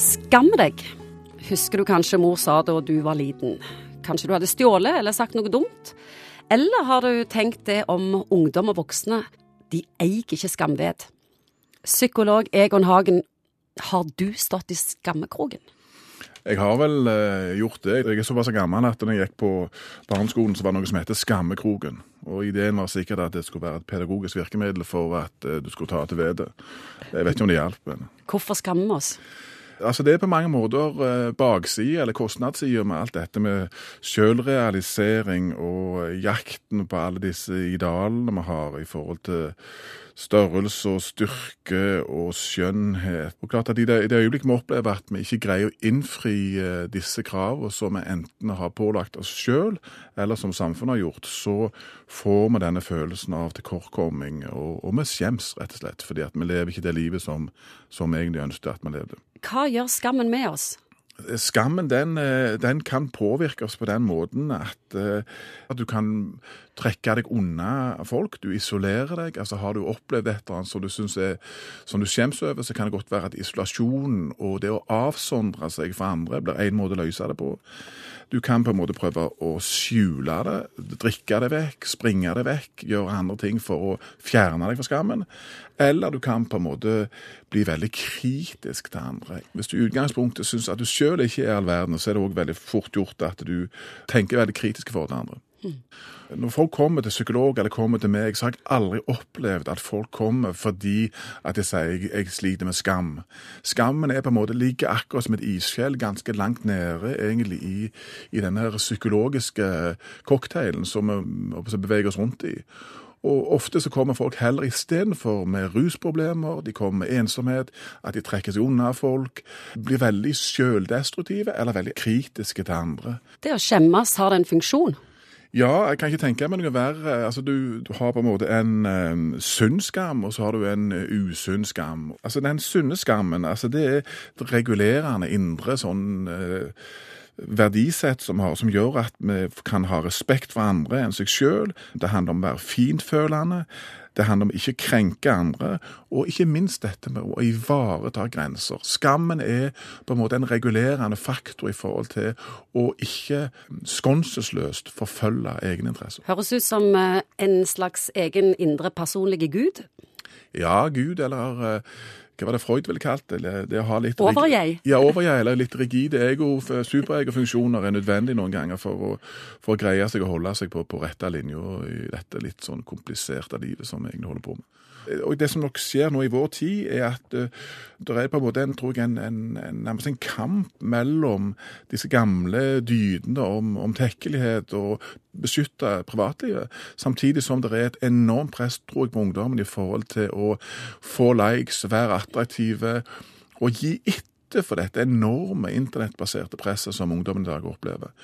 Skam deg, husker du kanskje mor sa da du var liten. Kanskje du hadde stjålet eller sagt noe dumt? Eller har du tenkt det om ungdom og voksne? De eier ikke skamved. Psykolog Egon Hagen, har du stått i skammekroken? Jeg har vel eh, gjort det. Jeg er såpass gammel at når jeg gikk på barneskolen, så var det noe som heter Skammekroken. Og ideen var sikkert at det skulle være et pedagogisk virkemiddel for at eh, du skulle ta til vettet. Jeg vet ikke om det hjalp. Men... Hvorfor skammer vi oss? Altså Det er på mange måter baksida, eller kostnadssida, med alt dette med selvrealisering og jakten på alle disse idealene vi har i forhold til størrelse og styrke og skjønnhet. Og klart at I det, i øyeblikk vi opplever at vi ikke greier å innfri eh, disse kravene som vi enten har pålagt oss sjøl, eller som samfunnet har gjort, så får vi denne følelsen av tilkortkomming, og, og vi skjems rett og slett, fordi at vi lever ikke det livet som vi egentlig ønsket at vi levde. Hva gjør skammen med oss? Skammen den, den, kan påvirke oss på den måten at, at, du kan trekke deg unna folk. Du isolerer deg. altså Har du opplevd et eller annet som du, synes er, som du skjems over, så kan det godt være at isolasjon og det å avsondre seg fra andre blir en måte å løse det på. Du kan på en måte prøve å skjule det, drikke det vekk, springe det vekk, gjøre andre ting for å fjerne deg fra skammen. Eller du kan på en måte bli veldig kritisk til andre. Hvis du i utgangspunktet syns at du sjøl ikke er all verden, så er det òg veldig fort gjort at du tenker veldig kritisk for den andre. Når folk kommer til psykolog eller kommer til meg, så har jeg aldri opplevd at folk kommer fordi at jeg sier jeg, jeg sliter med skam. Skammen er på en måte ligger akkurat som et isfjell ganske langt nede egentlig i, i denne psykologiske cocktailen som vi beveger oss rundt i. Og ofte så kommer folk heller istedenfor med rusproblemer, de kommer med ensomhet, at de trekker seg unna folk, blir veldig sjøldestruktive eller veldig kritiske til andre. Det å skjemmes, har det en funksjon? Ja, jeg kan ikke tenke meg noe verre. Altså, du, du har på en måte en um, sunn skam, og så har du en uh, usunn skam. Altså, Den sunne skammen, altså, det er regulerende indre sånn uh, verdisett som, har, som gjør at vi kan ha respekt for andre enn seg sjøl. Det handler om å være fintfølende. Det handler om ikke krenke andre, og ikke minst dette med å ivareta grenser. Skammen er på en måte en regulerende faktor i forhold til å ikke skonsesløst forfølge egeninteresser. Høres ut som eh, en slags egen indre personlige gud? Ja, Gud, eller eh, hva var det Freud ville kalt det? det å ha litt overjeg? Ja, overjeg, eller litt rigide ego. Superegofunksjoner er nødvendig noen ganger for å, for å, greie seg og holde seg på, på rette linja i dette litt sånn kompliserte livet som vi egentlig holder på med. Og Det som nok skjer nå i vår tid, er at uh, det er på en måte en, tror jeg, en, en, en kamp mellom disse gamle dydene om, om tekkelighet og beskytte privatlivet, samtidig som det er et enormt press tror jeg, på ungdommen i forhold til å få likes, være attraktive og gi etter for dette enorme internettbaserte presset som ungdommen i dag opplever.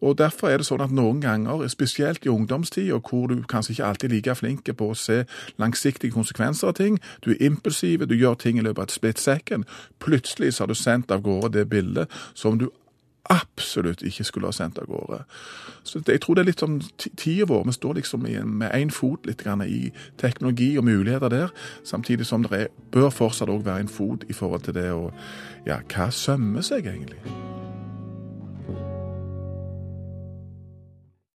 Og Derfor er det sånn at noen ganger, spesielt i ungdomstida, hvor du kanskje ikke alltid er like flink på å se langsiktige konsekvenser av ting, du er impulsiv, du gjør ting i løpet av et split second, plutselig så har du sendt av gårde det bildet som du absolutt ikke skulle ha sendt av gårde. Så Jeg tror det er litt sånn tida vår. Vi står liksom med én fot litt grann i teknologi og muligheter der, samtidig som det er, bør fortsatt òg være en fot i forhold til det å Ja, hva sømmer seg egentlig?